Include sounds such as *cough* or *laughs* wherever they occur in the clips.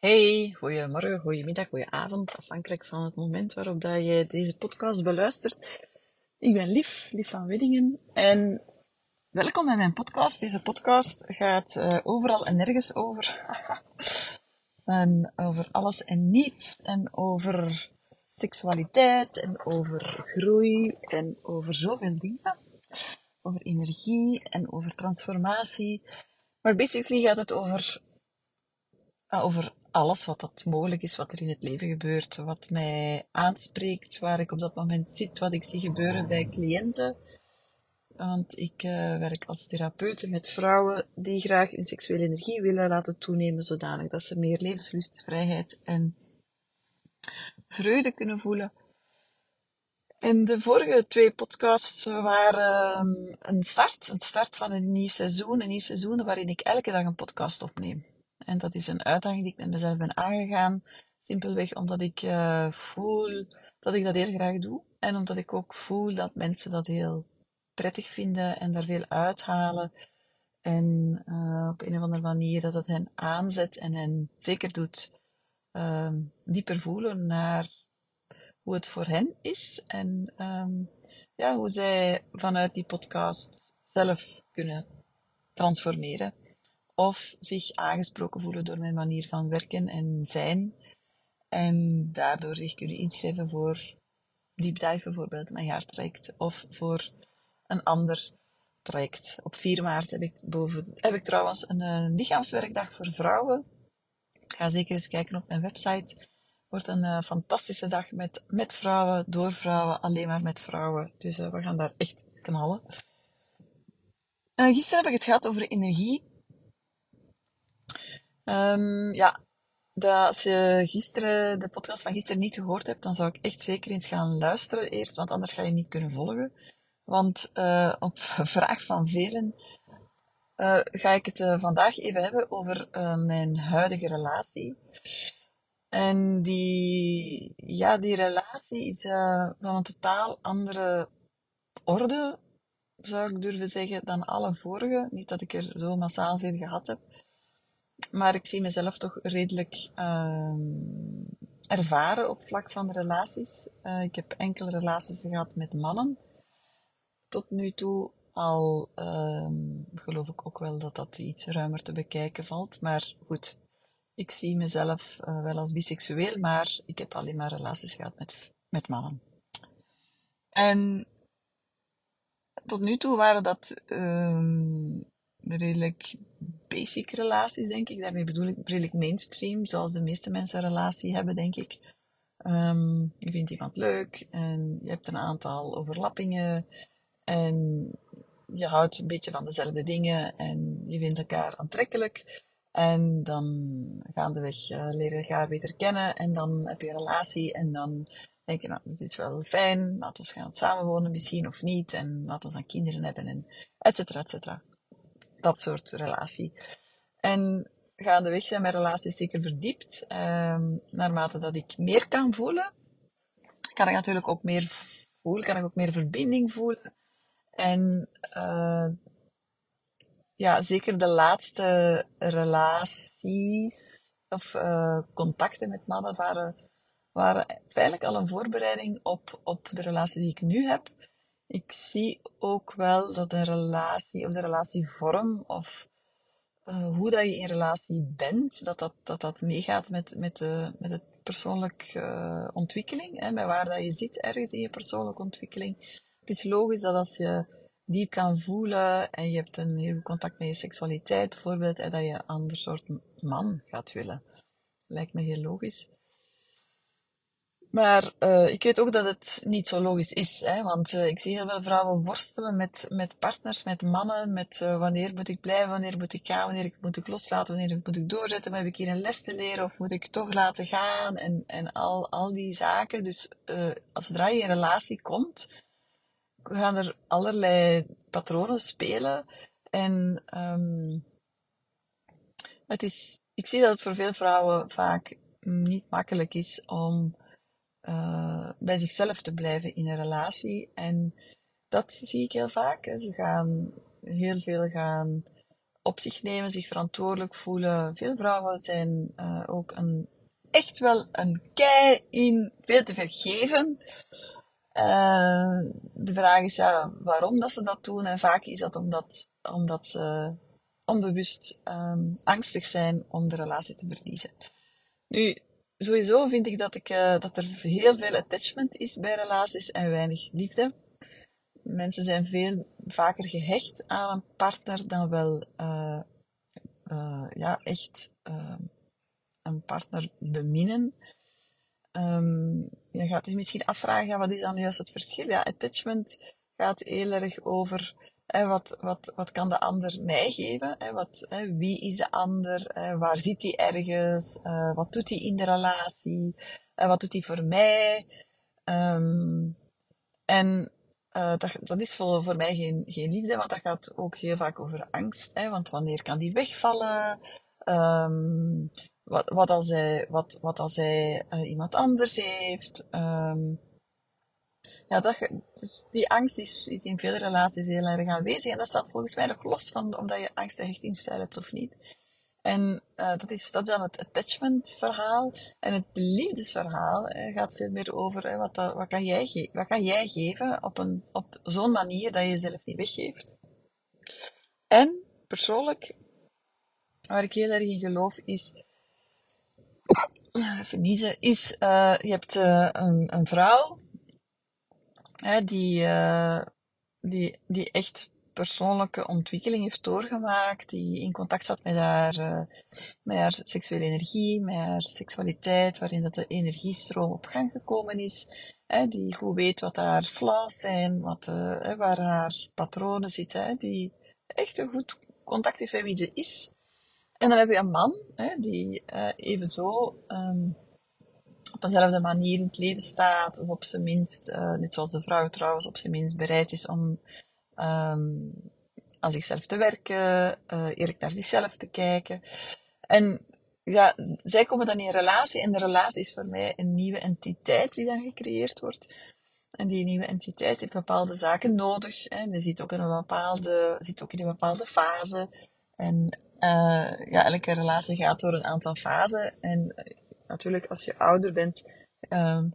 Hey, goedemorgen, goedemiddag, goedenavond, afhankelijk van het moment waarop dat je deze podcast beluistert. Ik ben Lief, Lief van Weddingen en welkom bij mijn podcast. Deze podcast gaat uh, overal en nergens over. *laughs* en over alles en niets en over seksualiteit en over groei en over zoveel dingen. Over energie en over transformatie. Maar basically gaat het over, over alles wat dat mogelijk is, wat er in het leven gebeurt, wat mij aanspreekt, waar ik op dat moment zit, wat ik zie gebeuren bij cliënten. Want ik uh, werk als therapeute met vrouwen die graag hun seksuele energie willen laten toenemen, zodanig dat ze meer levenslust, vrijheid en vreugde kunnen voelen. En de vorige twee podcasts waren um, een start, een start van een nieuw seizoen, een nieuw seizoen waarin ik elke dag een podcast opneem. En dat is een uitdaging die ik met mezelf ben aangegaan. Simpelweg omdat ik uh, voel dat ik dat heel graag doe. En omdat ik ook voel dat mensen dat heel prettig vinden en daar veel uithalen. En uh, op een of andere manier dat het hen aanzet en hen zeker doet uh, dieper voelen naar hoe het voor hen is. En um, ja, hoe zij vanuit die podcast zelf kunnen transformeren of zich aangesproken voelen door mijn manier van werken en zijn. En daardoor zich kunnen inschrijven voor Deep Dive bijvoorbeeld, mijn jaartraject, of voor een ander traject. Op 4 maart heb ik, boven, heb ik trouwens een, een lichaamswerkdag voor vrouwen. Ga zeker eens kijken op mijn website. Wordt een uh, fantastische dag met, met vrouwen, door vrouwen, alleen maar met vrouwen. Dus uh, we gaan daar echt knallen. Uh, gisteren heb ik het gehad over energie. Um, ja, als je gisteren, de podcast van gisteren niet gehoord hebt, dan zou ik echt zeker eens gaan luisteren eerst, want anders ga je niet kunnen volgen. Want uh, op *laughs* vraag van velen uh, ga ik het uh, vandaag even hebben over mijn huidige relatie. En die, ja, die relatie is van een totaal andere orde, zou ik durven zeggen, dan alle vorige. Niet dat ik er zo massaal veel gehad heb. Maar ik zie mezelf toch redelijk uh, ervaren op vlak van relaties. Uh, ik heb enkele relaties gehad met mannen. Tot nu toe al uh, geloof ik ook wel dat dat iets ruimer te bekijken valt. Maar goed, ik zie mezelf uh, wel als biseksueel, maar ik heb alleen maar relaties gehad met, met mannen. En tot nu toe waren dat ehm, redelijk basic relaties, denk ik. Daarmee bedoel ik redelijk mainstream, zoals de meeste mensen een relatie hebben, denk ik. Um, je vindt iemand leuk en je hebt een aantal overlappingen en je houdt een beetje van dezelfde dingen en je vindt elkaar aantrekkelijk. En dan gaandeweg uh, leer je elkaar beter kennen en dan heb je een relatie en dan denk je, nou, dit is wel fijn, laten we gaan samenwonen misschien of niet en laten we dan kinderen hebben en et cetera, et cetera dat soort relatie. En gaandeweg zijn mijn relaties zeker verdiept. Um, naarmate dat ik meer kan voelen, kan ik natuurlijk ook meer voelen, kan ik ook meer verbinding voelen. En uh, ja, zeker de laatste relaties of uh, contacten met mannen waren, waren feitelijk al een voorbereiding op, op de relatie die ik nu heb. Ik zie ook wel dat een relatie, of de relatievorm, of uh, hoe dat je in relatie bent, dat dat, dat, dat meegaat met, met, de, met de persoonlijke uh, ontwikkeling. Hè, met waar dat je zit ergens in je persoonlijke ontwikkeling. Het is logisch dat als je diep kan voelen en je hebt een heel goed contact met je seksualiteit bijvoorbeeld, hè, dat je een ander soort man gaat willen. Lijkt me heel logisch. Maar uh, ik weet ook dat het niet zo logisch is. Hè? Want uh, ik zie heel veel vrouwen worstelen met, met partners, met mannen, met uh, wanneer moet ik blijven, wanneer moet ik gaan, wanneer moet ik loslaten, wanneer moet ik doorzetten, heb ik hier een les te leren of moet ik toch laten gaan en, en al, al die zaken. Dus als zodra je in relatie komt, gaan er allerlei patronen spelen. En um, het is, ik zie dat het voor veel vrouwen vaak niet makkelijk is om uh, bij zichzelf te blijven in een relatie. En dat zie ik heel vaak. Ze gaan heel veel gaan op zich nemen, zich verantwoordelijk voelen. Veel vrouwen zijn uh, ook een, echt wel een kei in veel te vergeven. Uh, de vraag is ja, waarom dat ze dat doen. En vaak is dat omdat, omdat ze onbewust um, angstig zijn om de relatie te verliezen. Nu, sowieso vind ik dat, ik, uh, dat er heel veel attachment is bij relaties en weinig liefde. Mensen zijn veel vaker gehecht aan een partner dan wel uh, uh, ja, echt een partner beminnen. Um, je gaat dus misschien afvragen, wat is dan juist het verschil? Ja, attachment gaat heel erg over hè, wat, wat, wat kan de ander mij geven? Hè, wat, wie is de ander? Waar zit hij ergens? Uh, wat doet hij in de relatie? Uh, wat doet hij voor mij? Um, en uh, dat, dat is voor, voor mij geen, geen liefde, want dat gaat ook heel vaak over angst. Hè, want wanneer kan die wegvallen? Um, wat, wat als hij, wat, wat als iemand anders heeft. Um, ja, dat, dus die angst is, in vele relaties heel erg aanwezig. En dat staat volgens mij nog los van omdat je angst echt in stijl hebt of niet. En uh, dat, is, dat dan het attachment verhaal. En het liefdesverhaal gaat veel meer over wat, wat, kan jij wat kan jij geven op, een, op zo'n manier dat je jezelf niet weggeeft. En persoonlijk, waar ik heel erg in geloof, is *coughs* is, uh, je hebt uh, een, een vrouw hè, die, uh, die, die echt persoonlijke ontwikkeling heeft doorgemaakt, die in contact staat met haar, met haar seksuele energie, met haar seksualiteit, waarin dat de energiestroom op gang gekomen is, hè, die goed weet wat haar flaws zijn, wat, hè, waar haar patronen zitten, hè, die echt een goed contact heeft met wie ze is. En dan heb je een man hè, die uh, evenzo um, op dezelfde manier in het leven staat, of op zijn minst, uh, net zoals de vrouw trouwens, op zijn minst bereid is om um, aan zichzelf te werken, uh, eerlijk naar zichzelf te kijken. En ja, zij komen dan in relatie en de relatie is voor mij een nieuwe entiteit die dan gecreëerd wordt. En die nieuwe entiteit heeft bepaalde zaken nodig. Hè. Die zit ook in een bepaalde, zit ook in een bepaalde fase. En uh, ja, elke relatie gaat door een aantal fasen. En natuurlijk, als je ouder bent, um,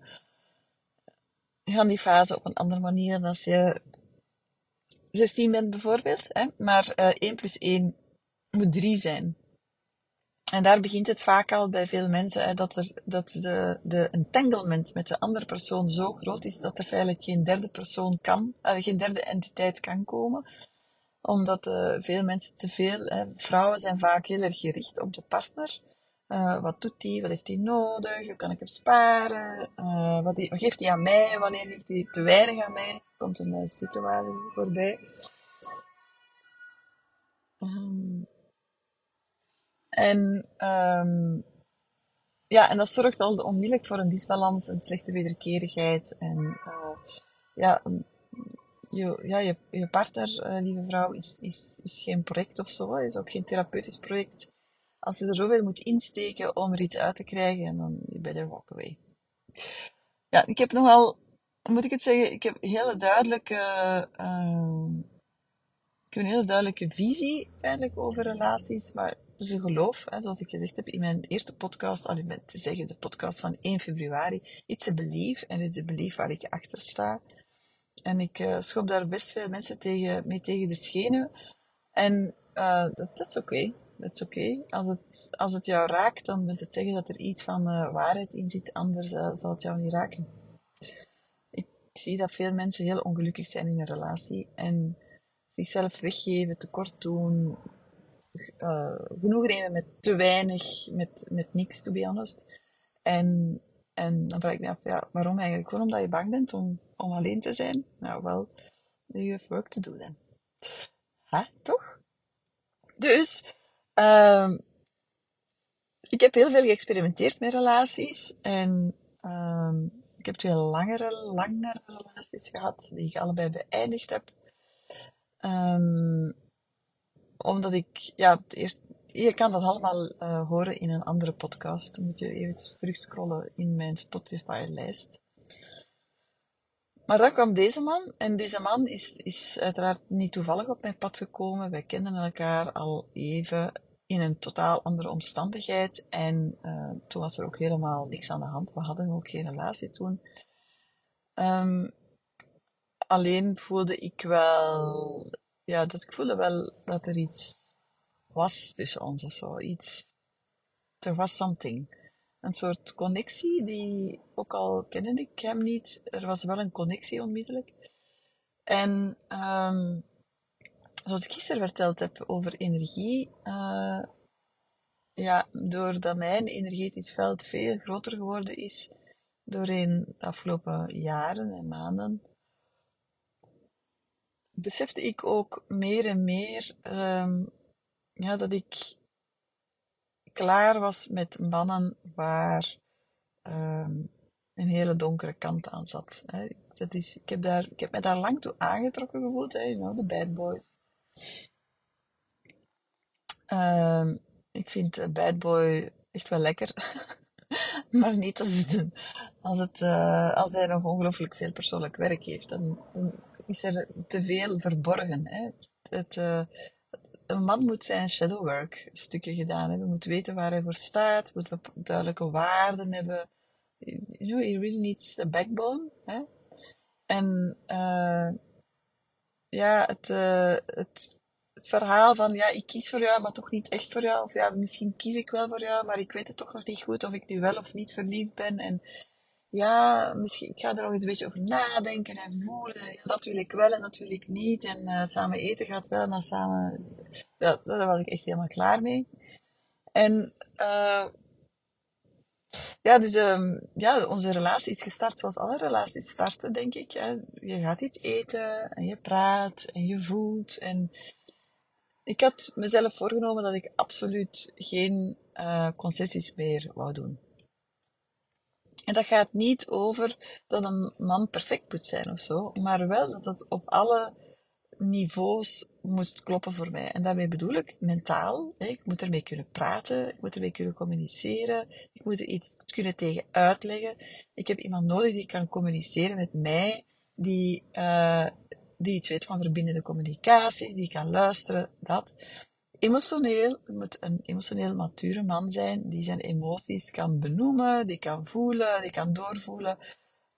gaan die fasen op een andere manier dan als je 16 bent bijvoorbeeld. Hè? Maar uh, eh, 1 plus 1 moet 3 zijn. En daar begint het vaak al bij veel mensen, hè, dat, er, dat de, de entanglement met de andere persoon zo groot is dat er feitelijk geen derde persoon kan, uh, geen derde entiteit kan komen omdat uh, veel mensen te veel, hè, vrouwen zijn vaak heel erg gericht op de partner. Uh, wat doet hij? Wat heeft hij nodig? Hoe kan ik hem sparen? Uh, wat, geeft hij aan mij? Wanneer heeft hij te weinig aan mij? Komt een situatie voorbij. Um, en, um, ja, en dat zorgt al onmiddellijk voor een disbalans, een slechte wederkerigheid. En ja, je, ja, je, partner, uh, lieve vrouw, is, is, is geen project of zo. is ook geen therapeutisch project. Als je er zoveel moet insteken om er iets uit te krijgen, dan je better walk away. Ja, ik heb nogal, moet ik het zeggen, ik heb hele duidelijke, uh, ik heb een hele duidelijke visie eigenlijk over relaties, maar dus een geloof, hè, zoals ik gezegd heb in mijn eerste podcast, al met te zeggen de podcast van 1 februari, it's a belief, en it's a belief waar ik achter sta. En ik uh, schop daar best veel mensen tegen, mee tegen de schenen. En uh, dat is oké. Is oké. Als, het, als het jou raakt, dan wil het zeggen dat er iets van uh, waarheid in zit. Anders uh, zal het jou niet raken. Ik zie dat veel mensen heel ongelukkig zijn in een relatie. En zichzelf weggeven, tekort doen. Uh, genoeg nemen met te weinig, met, met niks, to be honest. En en dan vraag ik me af, ja, waarom eigenlijk? Gewoon omdat je bang bent om, om alleen te zijn? Nou, wel, you have work to do then. Ha, toch? Dus, um, ik heb heel veel geëxperimenteerd met relaties. En um, ik heb twee langere, langere relaties gehad, die ik allebei beëindigd heb. Um, omdat ik, ja, eerst je kan dat allemaal uh, horen in een andere podcast. Dan moet je even terugscrollen in mijn Spotify-lijst. Maar dan kwam deze man. En deze man is, is uiteraard niet toevallig op mijn pad gekomen. Wij kenden elkaar al even in een totaal andere omstandigheid. En uh, toen was er ook helemaal niks aan de hand. We hadden ook geen relatie toen. Um, alleen voelde ik wel, ja, dat ik voelde wel dat er iets was tussen ons of zo. Iets, er was something. Een soort connectie die, ook al kende ik hem niet, er was wel een connectie onmiddellijk. En um, zoals ik gisteren verteld heb over energie, uh, ja, doordat mijn energetisch veld veel groter geworden is doorheen de afgelopen jaren en maanden, besefte ik ook meer en meer um, ja, dat ik klaar was met mannen waar um, een hele donkere kant aan zat. Hè. Dat is, ik, heb daar, ik heb me daar lang toe aangetrokken gevoeld, hè, you de bad boys. Um, ik vind bad boy echt wel lekker. *laughs* maar niet als, het, als, het, uh, als hij nog ongelooflijk veel persoonlijk werk heeft. Dan, dan is er te veel verborgen. Hè. Het, uh, een man moet zijn shadowwork stukje gedaan hebben. Moet weten waar hij voor staat. Moet duidelijke waarden hebben. You know, he really needs a backbone. Hè? En uh, ja, het, uh, het, het verhaal van ja, ik kies voor jou, maar toch niet echt voor jou. Of ja, misschien kies ik wel voor jou, maar ik weet het toch nog niet goed of ik nu wel of niet verliefd ben. En ja, misschien, ik ga er nog eens een beetje over nadenken en voelen. Dat wil ik wel en dat wil ik niet. En uh, samen eten gaat wel, maar samen... Ja, daar was ik echt helemaal klaar mee. En uh, ja, dus um, ja, onze relatie is gestart zoals alle relaties starten, denk ik. Hè. Je gaat iets eten en je praat en je voelt. En ik had mezelf voorgenomen dat ik absoluut geen uh, concessies meer wou doen. En dat gaat niet over dat een man perfect moet zijn of zo, maar wel dat het op alle niveaus moest kloppen voor mij. En daarmee bedoel ik mentaal. Ik moet ermee kunnen praten, ik moet ermee kunnen communiceren, ik moet er iets kunnen tegen uitleggen. Ik heb iemand nodig die kan communiceren met mij, die, uh, die iets weet van verbindende communicatie, die kan luisteren, dat. Emotioneel, het moet een emotioneel mature man zijn die zijn emoties kan benoemen, die kan voelen, die kan doorvoelen,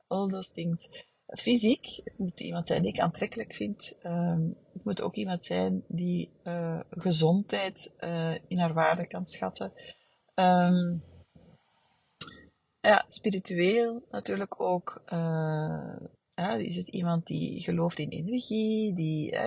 all those things. Fysiek, het moet iemand zijn die ik aantrekkelijk vind. Um, het moet ook iemand zijn die uh, gezondheid uh, in haar waarde kan schatten. Um, ja, spiritueel natuurlijk ook. Uh, ja, is het iemand die gelooft in energie, die,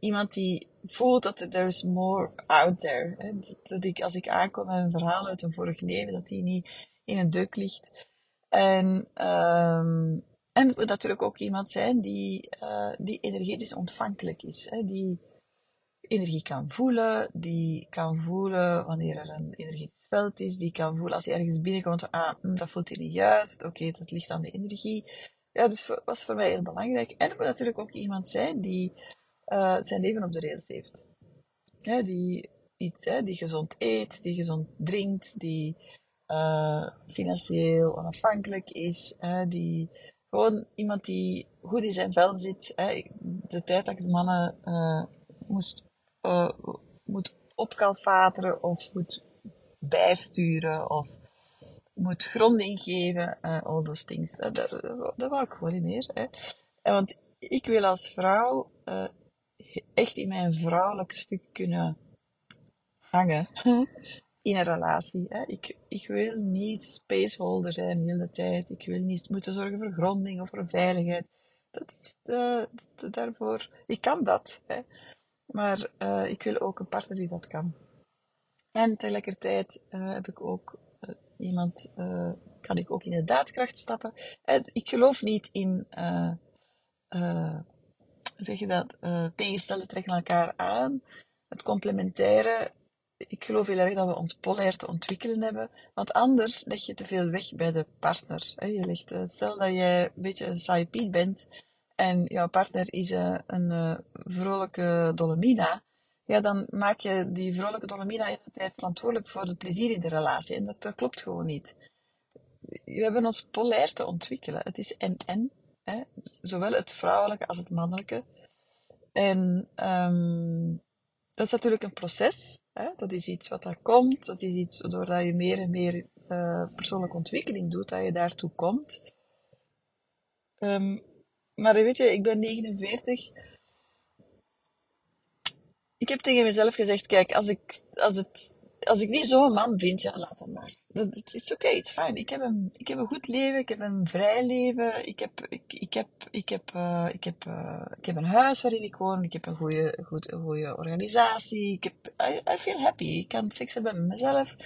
iemand die voelt dat er is more out there. Dat, ik, als ik aankom met een verhaal uit een vorig leven, dat die niet in een duk ligt. En, um, en moet natuurlijk ook iemand zijn die, uh, die energetisch ontvankelijk is. Hè? Die energie kan voelen, die kan voelen wanneer er een energetisch veld is, die kan voelen als hij ergens binnenkomt, ah, hm, dat voelt hij niet juist, oké, dat ligt aan de energie. Ja, dus dat was voor mij heel belangrijk. En het moet natuurlijk ook iemand zijn die uh, zijn leven op de rails heeft. Die, iets, die gezond eet, die gezond drinkt, die uh, financieel onafhankelijk is, die gewoon iemand die goed in zijn vel zit. Hè. De tijd dat ik de mannen uh, moest, uh, moet opkalfateren of moet bijsturen of moet gronding geven, uh, all those things. Dat, dat, dat wou ik gewoon niet meer. Hè. En want ik wil als vrouw uh, echt in mijn vrouwelijke stuk kunnen hangen *laughs* in een relatie. Hè. Ik, ik wil niet spaceholder zijn de hele tijd. Ik wil niet moeten zorgen voor gronding of voor veiligheid. Dat is daarvoor. Ik kan dat. Hè. Maar uh, ik wil ook een partner die dat kan. En tegelijkertijd uh, heb ik ook uh, iemand, kan ik ook in de daadkracht stappen. ik geloof niet in zeg je dat, uh, tegenstellen trekken elkaar aan. Het complementaire, ik geloof heel erg dat we ons polair te ontwikkelen hebben, want anders leg je te veel weg bij de partner. Je legt, uh, stel dat jij een beetje een saaie Piet bent en jouw partner is uh, een vrolijke Dolomina, ja, dan maak je die vrolijke Dolomina de tijd verantwoordelijk voor het plezier in de relatie. En dat, dat klopt gewoon niet. We hebben ons polair te ontwikkelen. Het is en-en Zowel het vrouwelijke als het mannelijke. En ehm, dat is natuurlijk een proces. Hè? Dat is iets wat daar komt. Dat is iets doordat je meer en meer uh, persoonlijke ontwikkeling doet, dat je daartoe komt. Um, maar weet je, ik ben 49. Ik heb tegen mezelf gezegd, kijk, als ik, als het, als ik niet zo'n man vind, ja, laat hem maar. Het is oké, het is fijn. Ik heb, een, ik heb een goed leven, ik heb een vrij leven, ik heb, ik, ik heb, ik heb, uh, ik heb, uh, ik heb een huis waarin ik woon, ik heb een goede, goed, een goede organisatie, ik heb, I, feel happy. Ik kan seks hebben met mezelf.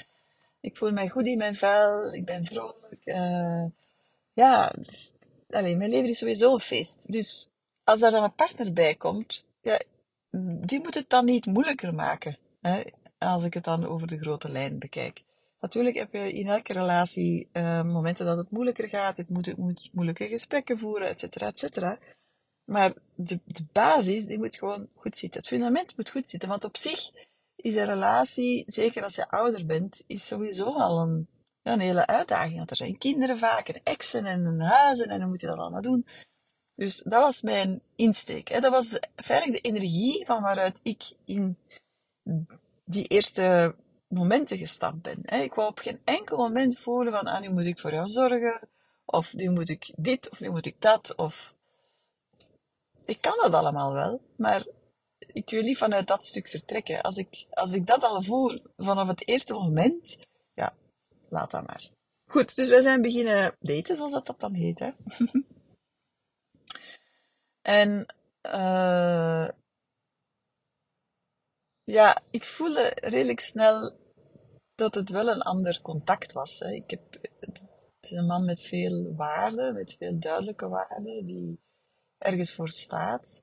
Ik voel mij goed in mijn vel, ik ben vrolijk. Uh, ja, dus, allez, mijn leven is sowieso een feest. Dus als er dan een partner bij komt, ja, die moet het dan niet moeilijker maken. Hè, als ik het dan over de grote lijn bekijk. Natuurlijk heb je in elke relatie uh, momenten dat het moeilijker gaat. Het moet, moet moeilijke gesprekken voeren, et cetera, et cetera. Maar de, de basis, die moet gewoon goed zitten. Het fundament moet goed zitten. Want op zich is een relatie, zeker als je ouder bent, is sowieso al een, een hele uitdaging. Want er zijn kinderen vaak, en exen en huizen, en dan moet je dat allemaal doen. Dus dat was mijn insteek. Hè. Dat was feitelijk de energie van waaruit ik in die eerste momenten gestapt ben. Ik wou op geen enkel moment voelen van, ah, nu moet ik voor jou zorgen, of nu moet ik dit, of nu moet ik dat, of... Ik kan dat allemaal wel, maar ik wil niet vanuit dat stuk vertrekken. Als ik, als ik dat al voel vanaf het eerste moment, ja, laat dat maar. Goed, dus wij zijn beginnen daten, zoals dat, dat dan heet. Hè? *laughs* en uh, ja, ik voelde redelijk snel dat het wel een ander contact was. Hè. Ik heb, het is een man met veel waarden, met veel duidelijke waarden, die ergens voor staat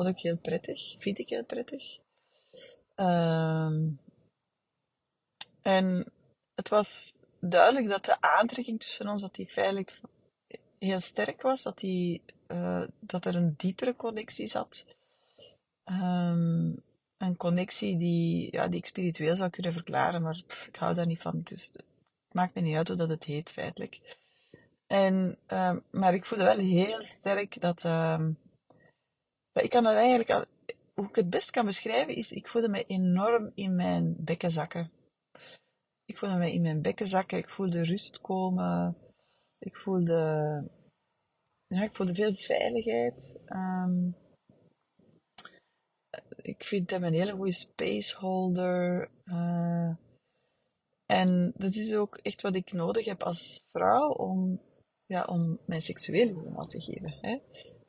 vond ik heel prettig, vind ik heel prettig. Um, en het was duidelijk dat de aantrekking tussen ons, dat die feitelijk heel sterk was, dat, die, uh, dat er een diepere connectie zat. Um, een connectie die, ja, die ik spiritueel zou kunnen verklaren, maar ik hou daar niet van. Dus het maakt me niet uit hoe dat het heet, feitelijk. En, um, maar ik voelde wel heel sterk dat, ik kan dat eigenlijk, hoe ik het best kan beschrijven, is ik voelde me enorm in mijn bekken zakken. Ik voelde me in mijn bekken zakken, ik voelde rust komen, ik voelde, ja, ik voelde veel veiligheid. Um, ik vind hem een hele goede spaceholder. Uh, en dat is ook echt wat ik nodig heb als vrouw om, ja, om mijn seksuele helemaal te geven. Hè?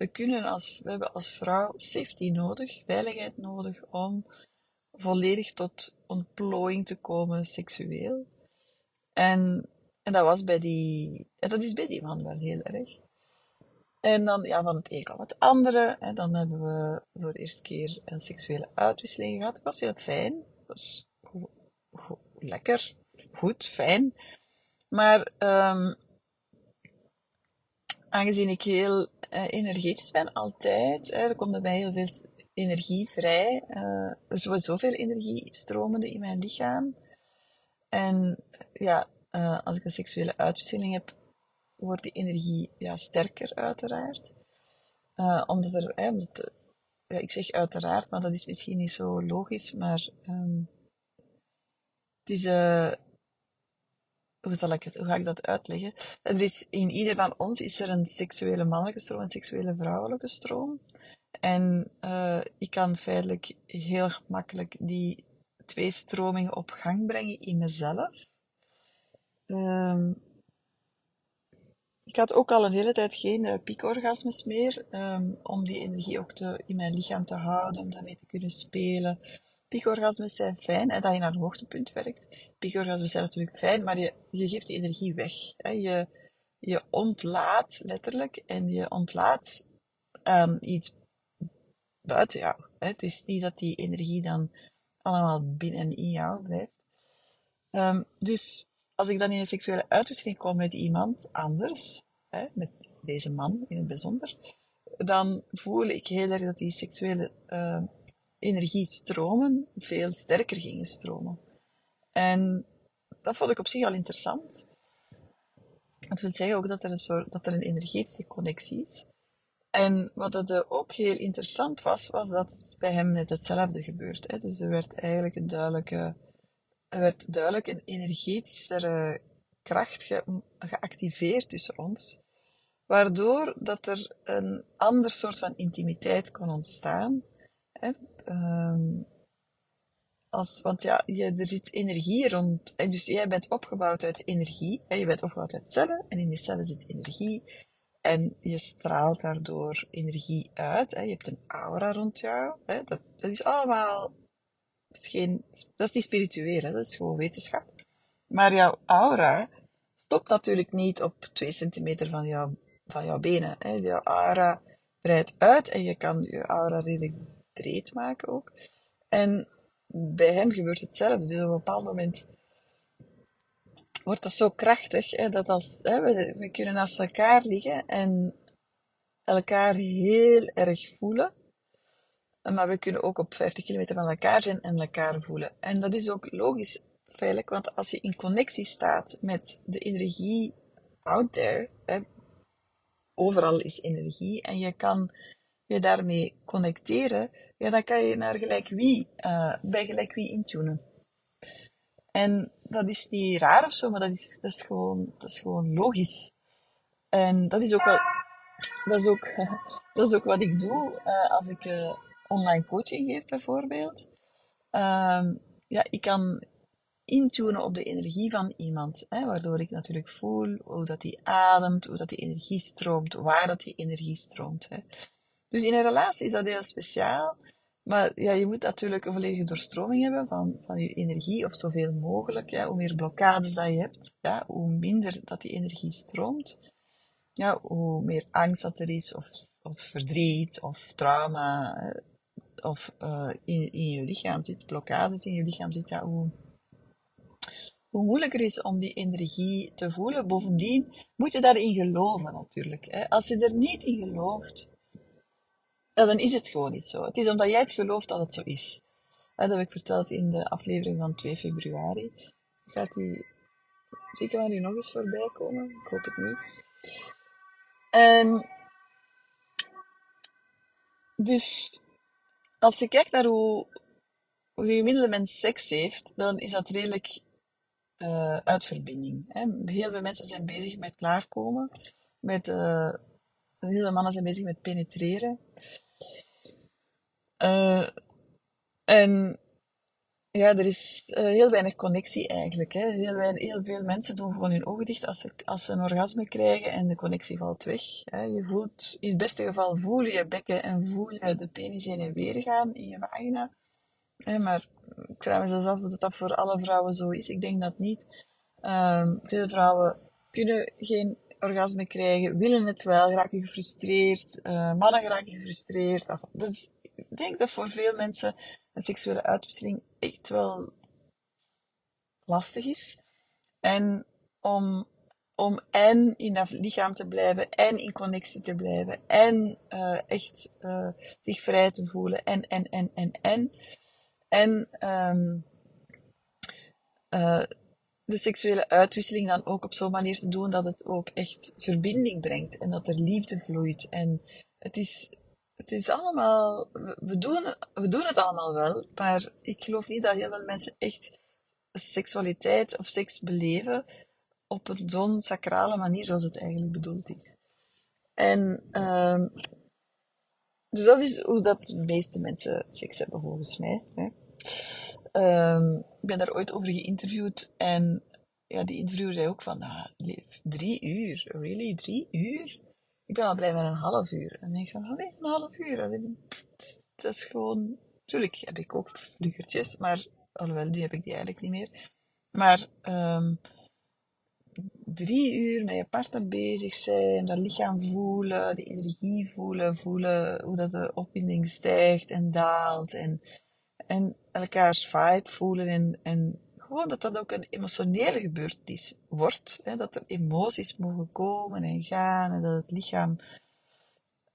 we, kunnen als, we hebben als vrouw safety nodig, veiligheid nodig om volledig tot ontplooiing te komen seksueel. En, en dat was bij die, en dat is bij die man wel heel erg. En dan, ja, van het een kwam het andere. Dan hebben we voor de eerste keer een seksuele uitwisseling gehad. Het was heel fijn. Het was go, lekker, goed, fijn. Maar um, aangezien ik heel uh, energetisch ben, altijd, er komt bij mij heel veel energie vrij. Uh, er is zoveel energie stromende in mijn lichaam. En ja, uh, als ik een seksuele uitwisseling heb, wordt die energie ja, sterker, uiteraard. omdat er, eh, omdat, ja, ik zeg uiteraard, maar dat is misschien niet zo logisch, maar um, het is, hoe, zal ik het, hoe ga ik dat uitleggen? Er is, in ieder van ons is er een seksuele mannelijke stroom en een seksuele vrouwelijke stroom. En uh, ik kan feitelijk heel gemakkelijk die twee stromingen op gang brengen in mezelf. Um, ik had ook al een hele tijd geen uh, piekorgasmes meer, um, om die energie ook te, in mijn lichaam te houden, om daarmee te kunnen spelen. Piekorgasmes zijn fijn, en dat je naar een hoogtepunt werkt picorgasmes zijn natuurlijk fijn, maar je, je geeft die energie weg. Hè. Je, je ontlaat letterlijk en je ontlaat aan iets buiten jou. Hè. Het is niet dat die energie dan allemaal binnen in jou blijft. Um, dus als ik dan in een seksuele uitwisseling kom met iemand anders, hè, met deze man in het bijzonder, dan voel ik heel erg dat die seksuele uh, energiestromen veel sterker gingen stromen. En dat vond ik op zich al interessant. Dat wil zeggen ook dat er een, soort, dat er een energetische connectie is. En wat het ook heel interessant was, was dat bij hem net hetzelfde gebeurt. Hè. Dus er werd eigenlijk een duidelijke, er werd duidelijk een energetischere kracht ge geactiveerd tussen ons, waardoor dat er een ander soort van intimiteit kon ontstaan. Hè. Um, als, want ja, je, er zit energie rond. En dus jij bent opgebouwd uit energie. Hè, je bent opgebouwd uit cellen. En in die cellen zit energie. En je straalt daardoor energie uit. Hè. Je hebt een aura rond jou. Hè. Dat, dat is allemaal... Is, geen, dat is niet spiritueel, hè. dat is gewoon wetenschap. Maar jouw aura stopt natuurlijk niet op 2 centimeter van, jou, van jouw benen. Hè. Jouw aura breidt uit en je kan je aura redelijk breed maken ook. En bij hem gebeurt hetzelfde. Dus op een bepaald moment wordt dat zo krachtig, hè, dat als, hè, we, we kunnen naast elkaar liggen en elkaar heel erg voelen. Maar we kunnen ook op 50 kilometer van elkaar zijn en elkaar voelen. En dat is ook logisch, feitelijk, want als je in connectie staat met de energie out there, hè, overal is energie, en je kan je daarmee connecteren, ja, dan kan je naar gelijk wie, uh, bij gelijk wie intunen. En dat is niet raar of zo, maar dat is, dat is, gewoon, dat is gewoon logisch. En dat is ook wel, dat is ook, *laughs* dat is ook wat ik doe uh, als ik uh, online coaching geef, bijvoorbeeld. Um, ja, ik kan intunen op de energie van iemand, hè, waardoor ik natuurlijk voel hoe dat die ademt, hoe dat die energie stroomt, waar dat die energie stroomt. Hè. Dus in een relatie is dat heel speciaal. Maar ja, je moet natuurlijk een volledige doorstroming hebben van, van je energie, of zoveel mogelijk. Ja, hoe meer blokkades dat je hebt, ja, hoe minder dat die energie stroomt. Ja, hoe meer angst dat er is, of, of verdriet, of trauma, eh, of uh, in, in je lichaam zit, blokkades in je lichaam zit, ja, hoe, hoe moeilijker is om die energie te voelen. Bovendien moet je daarin geloven natuurlijk. Hè. Als je er niet in gelooft, dan is het gewoon niet zo. Het is omdat jij het gelooft dat het zo is. dat heb ik verteld in de aflevering van 2 februari. Gaat die zeker nu nog eens voorbij komen? Ik hoop het niet. En dus als je kijkt naar hoe, hoe de gemiddelde mens seks heeft, dan is dat redelijk uh, uit verbinding. Hè. Heel veel mensen zijn bezig met klaarkomen, met uh, heel veel mannen zijn bezig met penetreren. Uh, en ja, er is uh, heel weinig connectie eigenlijk. Hè. Heel, weinig, heel veel mensen doen gewoon hun ogen dicht als ze, als ze een orgasme krijgen en de connectie valt weg. Hè. Je voelt, in het beste geval voel je je bekken en voel je de penis heen en weer gaan in je vagina. Hè, maar ik vraag me af of dat voor alle vrouwen zo is. Ik denk dat niet. Um, veel vrouwen kunnen geen orgasme krijgen, willen het wel, raken gefrustreerd, uh, mannen raken gefrustreerd. dat is, ik denk dat voor veel mensen een seksuele uitwisseling echt wel lastig is. En om, om en in dat lichaam te blijven, en in connectie te blijven, en uh, echt uh, zich vrij te voelen, en, en, en, en, en. En um, uh, de seksuele uitwisseling dan ook op zo'n manier te doen dat het ook echt verbinding brengt en dat er liefde vloeit. En het is, het is allemaal, we doen, we doen het allemaal wel, maar ik geloof niet dat heel veel mensen echt seksualiteit of seks beleven op een zo'n sacrale manier zoals het eigenlijk bedoeld is. En um, dus dat is hoe dat de meeste mensen seks hebben volgens mij. Um, ik ben daar ooit over geïnterviewd en ja, die interviewer zei ook van, ah, drie uur, really, drie uur? Ik ben al blij met een half uur. En dan denk ik van, allee, een half uur, dat is gewoon, natuurlijk heb ik ook vluggertjes, maar, alhoewel, nu heb ik die eigenlijk niet meer. Maar, um, drie uur met je partner bezig zijn, dat lichaam voelen, die energie voelen, voelen hoe dat de opwinding stijgt en daalt en en elkaars vibe voelen en, en gewoon dat dat ook een emotionele gebeurtenis wordt. Hè, dat er emoties mogen komen en gaan en dat het lichaam...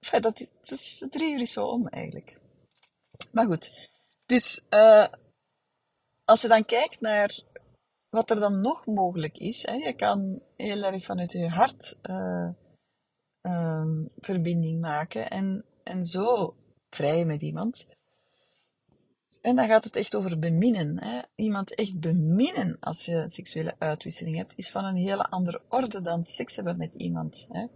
Enfin, dat, dat is drie uur is zo om eigenlijk. Maar goed, dus uh, als je dan kijkt naar wat er dan nog mogelijk is, hè, je kan heel erg vanuit je hart uh, ehm, verbinding maken en, en zo vrij met iemand. En dan gaat het echt over beminnen. Hè? Iemand echt beminnen als je seksuele uitwisseling hebt, is van een hele andere orde dan seks hebben met iemand. Hè?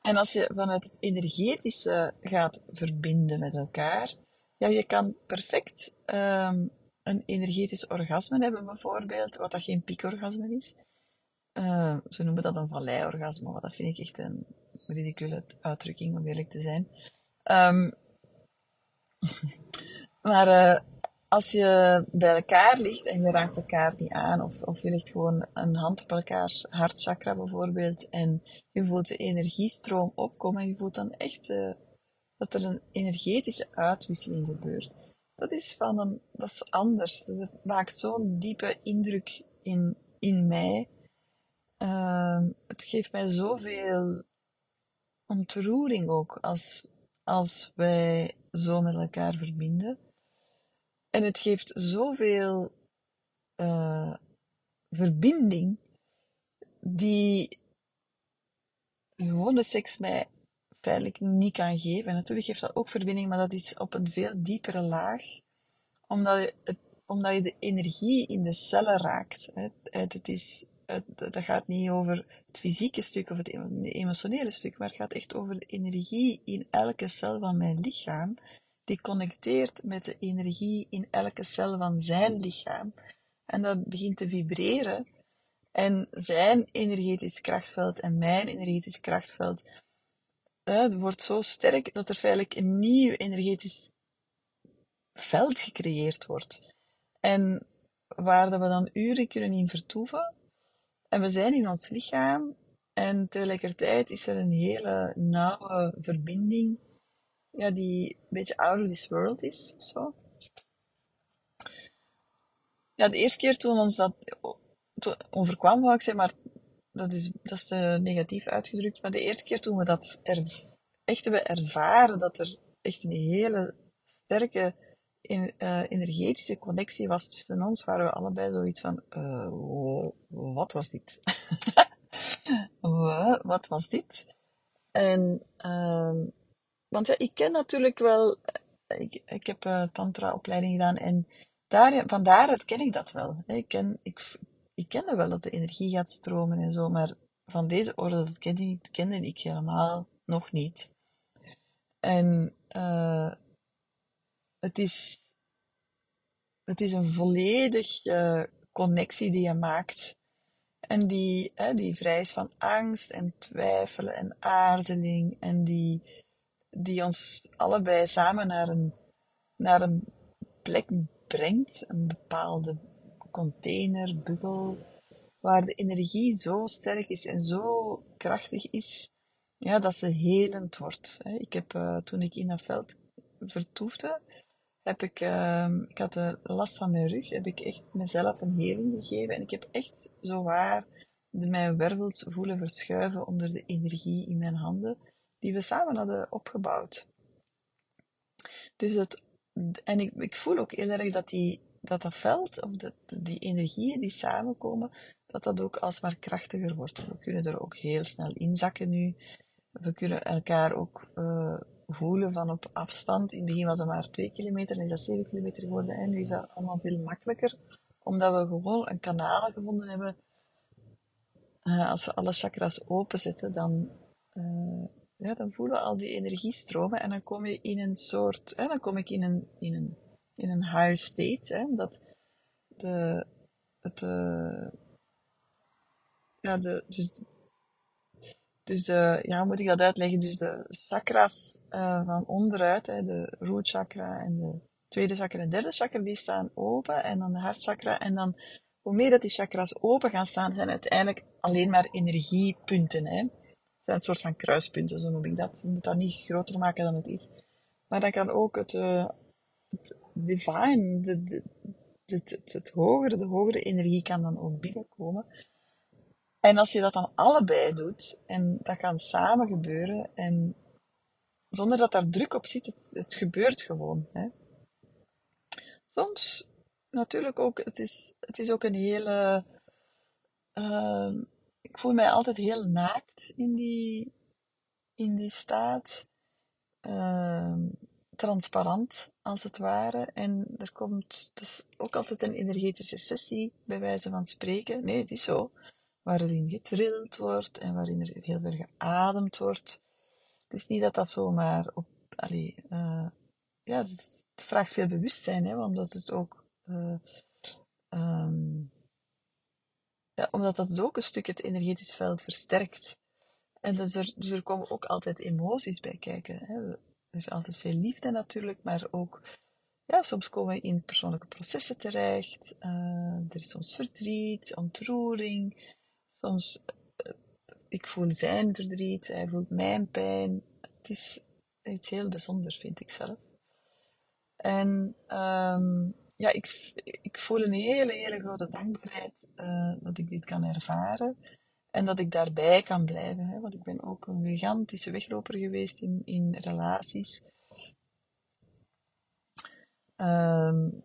En als je vanuit het energetische gaat verbinden met elkaar, ja, je kan perfect um, een energetisch orgasme hebben, bijvoorbeeld, wat dat geen piekorgasme is. Uh, ze noemen dat een valleiorgasme, wat dat vind ik echt een ridicule uitdrukking, om eerlijk te zijn. Um, *laughs* maar uh, als je bij elkaar ligt en je raakt elkaar niet aan, of, of je legt gewoon een hand op elkaars hartchakra bijvoorbeeld, en je voelt de energiestroom opkomen, en je voelt dan echt uh, dat er een energetische uitwisseling gebeurt. Dat is van een, dat is anders. Dat maakt zo'n diepe indruk in, in mij. Uh, het geeft mij zoveel ontroering ook als, als wij zo met elkaar verbinden. En het geeft zoveel uh, verbinding die gewone seks mij feitelijk niet kan geven. En natuurlijk geeft dat ook verbinding, maar dat is op een veel diepere laag, omdat je, het, omdat je de energie in de cellen raakt. Het, het is, het, dat gaat niet over het fysieke stuk of het emotionele stuk, maar het gaat echt over de energie in elke cel van mijn lichaam die connecteert met de energie in elke cel van zijn lichaam. En dat begint te vibreren. En zijn energetisch krachtveld en mijn energetisch krachtveld het wordt zo sterk dat er feitelijk een nieuw energetisch veld gecreëerd wordt. En waar we dan uren kunnen in vertoeven. En we zijn in ons lichaam. En tegelijkertijd is er een hele nauwe verbinding ja, die een beetje out of this world is, of zo. Ja, de eerste keer toen ons dat overkwam, wou ik zeggen, maar dat is, dat is te negatief uitgedrukt, maar de eerste keer toen we dat echt hebben ervaren, dat er echt een hele sterke uh, energetische connectie was tussen ons, waren we allebei zoiets van, uh, wat was dit? *laughs* wat was dit? En uh, want ja, ik ken natuurlijk wel, eh, ik, ik heb uh, tantra-opleiding gedaan en daar, van daaruit ken ik dat wel. Ik, ken, ik, ik kende wel dat de energie gaat stromen en zo, maar van deze orde, dat kende, ik, kende ik helemaal nog niet. En uh, het, is, het is een volledige connectie die je maakt. En die, hè, die vrij is van angst en twijfelen en aarzeling en die die ons allebei samen naar een, naar een plek brengt, een bepaalde container, bubbel, waar de energie zo sterk is en zo krachtig is, ja, dat ze helend wordt. Ik heb, uh, toen ik in dat veld vertoefde, heb ik, uh, ik had last van mijn rug, heb ik echt mezelf een heling gegeven en ik heb echt zo waar mijn wervels voelen verschuiven onder de energie in mijn handen die we samen hadden opgebouwd. Dus het, en ik, ik voel ook heel erg dat die, dat, dat veld, of de, die energieën die samenkomen, dat dat ook alsmaar krachtiger wordt. We kunnen er ook heel snel inzakken nu. We kunnen elkaar ook uh, voelen van op afstand. In het begin was dat maar 2 kilometer, en is dat 7 kilometer geworden. En nu is dat allemaal veel makkelijker, omdat we gewoon een kanaal gevonden hebben. Uh, als we alle chakras openzetten, dan uh, dan voelen we al die energiestromen en dan kom je in een soort, hè, dan kom ik in een, in een, in een higher state, hè, omdat de, het, uh, ja, de, dus, dus de, ja, hoe moet ik dat uitleggen? Dus de chakras uh, van onderuit, hè, de root chakra en de tweede chakra en derde chakra, die staan open en dan de hartchakra en dan hoe meer dat die chakras open gaan staan, zijn uiteindelijk alleen maar energiepunten. Hè zijn een soort van kruispunten, zo noem ik dat. Je moet dat niet groter maken dan het is. Maar dan kan ook het, het divine, de, het, het, hogere, de hogere energie kan dan ook binnenkomen. En als je dat dan allebei doet, en dat kan samen gebeuren, en zonder dat daar druk op zit, het, het gebeurt gewoon. Hè. Soms, natuurlijk ook, het is, het is ook een hele, uh, ik voel mij altijd heel naakt in die, in die staat. Ehm, transparant, als het ware. En er komt dus ook altijd een energetische sessie, bij wijze van spreken. Nee, het is zo. Waarin getrild wordt en waarin er heel veel geademd wordt. Het is niet dat dat zomaar op... Allee, uh, ja, het vraagt veel bewustzijn, hè, omdat het ook... Uh, um, ja, omdat dat ook een stuk het energetisch veld versterkt. En dus er, dus er komen ook altijd emoties bij kijken. Hè. Er is altijd veel liefde natuurlijk, maar ook, ja, soms komen we in persoonlijke processen terecht. Uh, er is soms verdriet, ontroering. Soms, uh, ik voel zijn verdriet, hij voelt mijn pijn. Het is iets heel bijzonders, vind ik zelf. En um, ja, ik, ik voel een hele, hele grote dankbaarheid uh, dat ik dit kan ervaren. En dat ik daarbij kan blijven. Hè? Want ik ben ook een gigantische wegloper geweest in, in relaties. Um,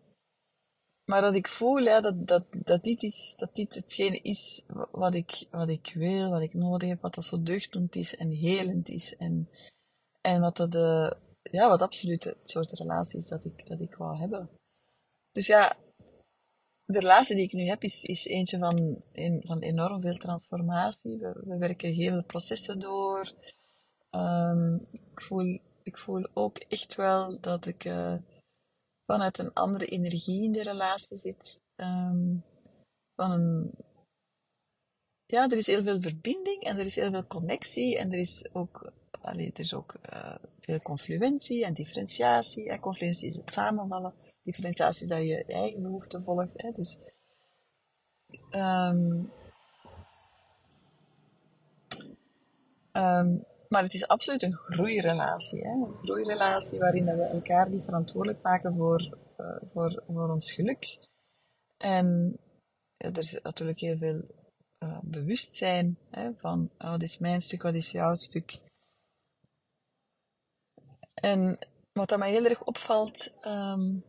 maar dat ik voel ja, dat, dat, dat, dit is, dat dit hetgene is wat ik, wat ik wil, wat ik nodig heb, wat dat zo deugddoend is en helend is. En, en wat, de, ja, wat absoluut het soort relatie is dat ik, dat ik wou hebben. Dus ja, de relatie die ik nu heb is, is eentje van, van enorm veel transformatie. We, we werken heel veel processen door. Um, ik, voel, ik voel ook echt wel dat ik uh, vanuit een andere energie in de relatie zit. Um, van een, ja, er is heel veel verbinding en er is heel veel connectie en er is ook, allee, is ook uh, veel confluentie en differentiatie. En confluentie is het samenvallen differentiatie dat je eigen behoeften volgt. Hè. Dus, um, um, maar het is absoluut een groeirelatie. Hè. Een groeirelatie waarin we elkaar niet verantwoordelijk maken voor, uh, voor, voor ons geluk. En ja, er is natuurlijk heel veel uh, bewustzijn hè, van oh, wat is mijn stuk, wat is jouw stuk. En wat dat mij heel erg opvalt, um,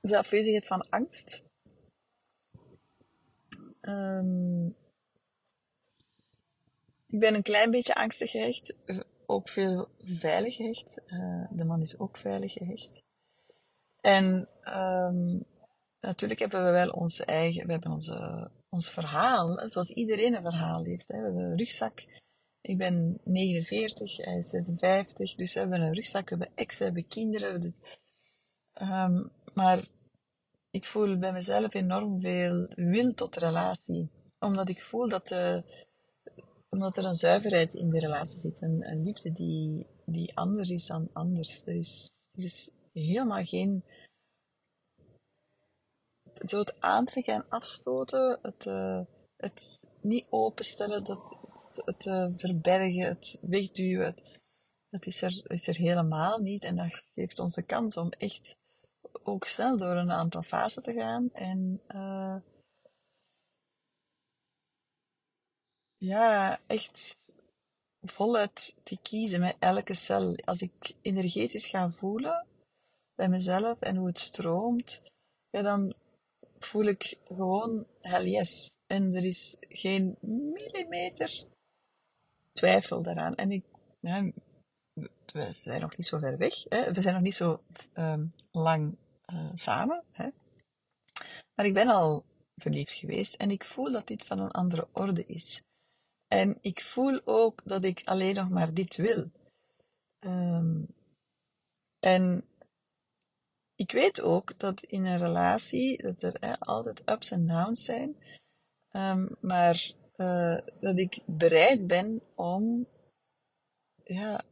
de afwezigheid van angst. Um, ik ben een klein beetje angstig gehecht, ook veel veilig gehecht. Uh, de man is ook veilig gehecht. En um, natuurlijk hebben we wel ons eigen, we hebben onze, ons verhaal, zoals iedereen een verhaal heeft. Hè. We hebben een rugzak. Ik ben 49, hij is 56, dus we hebben een rugzak, we hebben ex, we hebben kinderen. Dus, um, maar ik voel bij mezelf enorm veel wil tot relatie. Omdat ik voel dat, de, omdat er een zuiverheid in de relatie zit. Een, een liefde die, die anders is dan anders. Er is, er is helemaal geen... Zo het aantrekken en afstoten, het, uh, het niet openstellen, dat, het, het uh, verbergen, het wegduwen, dat is er, is er helemaal niet. En dat geeft ons de kans om echt ook snel door een aantal fasen te gaan. En uh, ja, echt voluit te kiezen met elke cel. Als ik energetisch ga voelen bij mezelf en hoe het stroomt, ja, dan voel ik gewoon hell yes. En er is geen millimeter twijfel daaraan. En ik, we zijn nog niet zo ver weg. Hè? We zijn nog niet zo um, lang uh, samen. Hè? Maar ik ben al verliefd geweest en ik voel dat dit van een andere orde is. En ik voel ook dat ik alleen nog maar dit wil. Um, en ik weet ook dat in een relatie dat er altijd ups en downs zijn, um, maar uh, dat ik bereid ben om ja,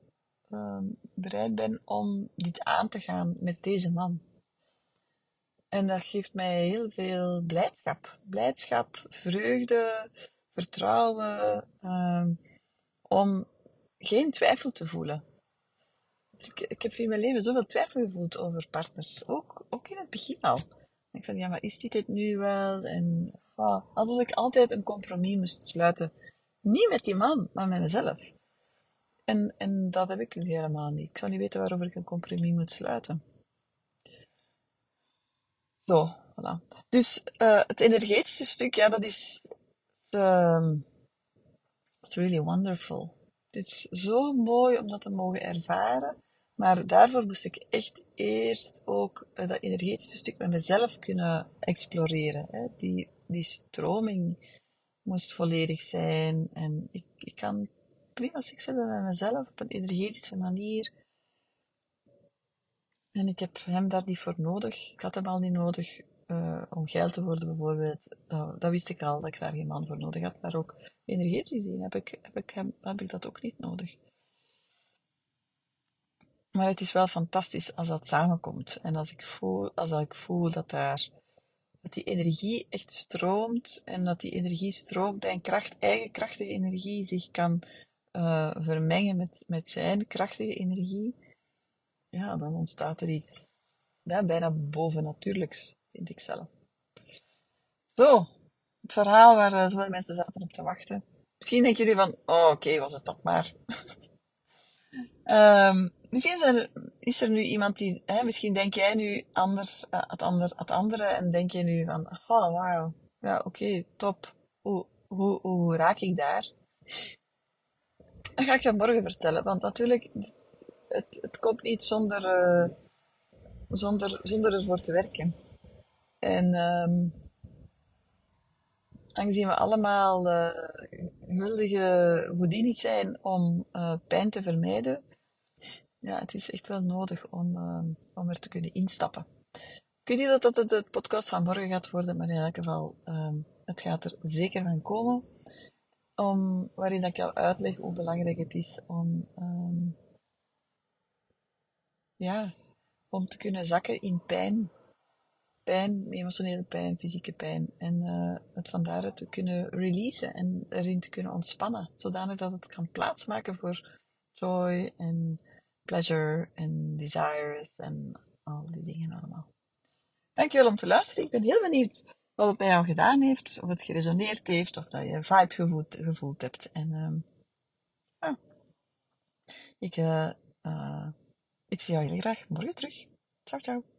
um, bereid ben om dit aan te gaan met deze man. En dat geeft mij heel veel blijdschap. Blijdschap, vreugde, vertrouwen, um, om geen twijfel te voelen. Ik, ik, heb in mijn leven zoveel twijfel gevoeld over partners, ook, ook in het begin al. Ik van, ja, maar is dit het nu wel? En alsof ik altijd een compromis moest sluiten. Niet met die man, maar met mezelf. En, en dat heb ik nu helemaal niet. Ik zou niet weten waarover ik een compromis moet sluiten. Zo, voilà. Dus uh, het energetische stuk, ja, dat is... Um, it's really wonderful. Het is zo mooi om dat te mogen ervaren. Maar daarvoor moest ik echt eerst ook eh, dat energetische stuk met mezelf kunnen exploreren. Die, die stroming moest volledig zijn. En ik, ik kan seks hebben met mezelf op een energetische manier. En ik heb hem daar niet voor nodig. Ik had hem al niet nodig uh, om geil te worden, bijvoorbeeld. Nou, dat wist ik al, dat ik daar geen man voor nodig had. Maar ook energetisch gezien heb ik, heb ik, heb ik dat ook niet nodig. Maar het is wel fantastisch als dat samenkomt. En als ik voel, als ik voel dat daar dat die energie echt stroomt en dat die energie stroomt en kracht, eigen krachtige energie zich kan uh, vermengen met, met zijn krachtige energie, ja, dan ontstaat er iets ja, bijna bovennatuurlijks, vind ik zelf. Zo, het verhaal waar uh, zoveel mensen zaten op te wachten. Misschien denken jullie van, oh, oké, was het dat maar. um, *laughs* misschien is er, is er nu iemand die, hè, misschien denk jij nu anders, uh, het, ander, het andere en denk je nu van, oh, wauw, ja, oké, top. Hoe, hoe, hoe raak ik daar? Dat ga ik je morgen vertellen, want natuurlijk, het, het komt niet zonder, uh, zonder, zonder ervoor te werken. En um, aangezien we allemaal uh, huldige Houdini's zijn om uh, pijn te vermijden, ja, het is echt wel nodig om, om er te kunnen instappen. Ik weet niet dat het de podcast van morgen gaat worden, maar in elk geval, um, het gaat er zeker van komen. Om, waarin ik jou uitleg hoe belangrijk het is om, um, ja, om te kunnen zakken in pijn. Pijn, emotionele pijn, fysieke pijn. En uh, het van daaruit te kunnen releasen en erin te kunnen ontspannen. Zodanig dat het kan plaatsmaken voor joy en pleasure en desires en al die dingen allemaal. Dankjewel om te luisteren. Ik ben heel benieuwd wat het bij jou gedaan heeft, of het geresoneerd heeft, of dat je een vibe gevoeld, gevoeld hebt. En ja. ik, uh, uh, ik zie jou heel graag morgen terug. Ciao, ciao.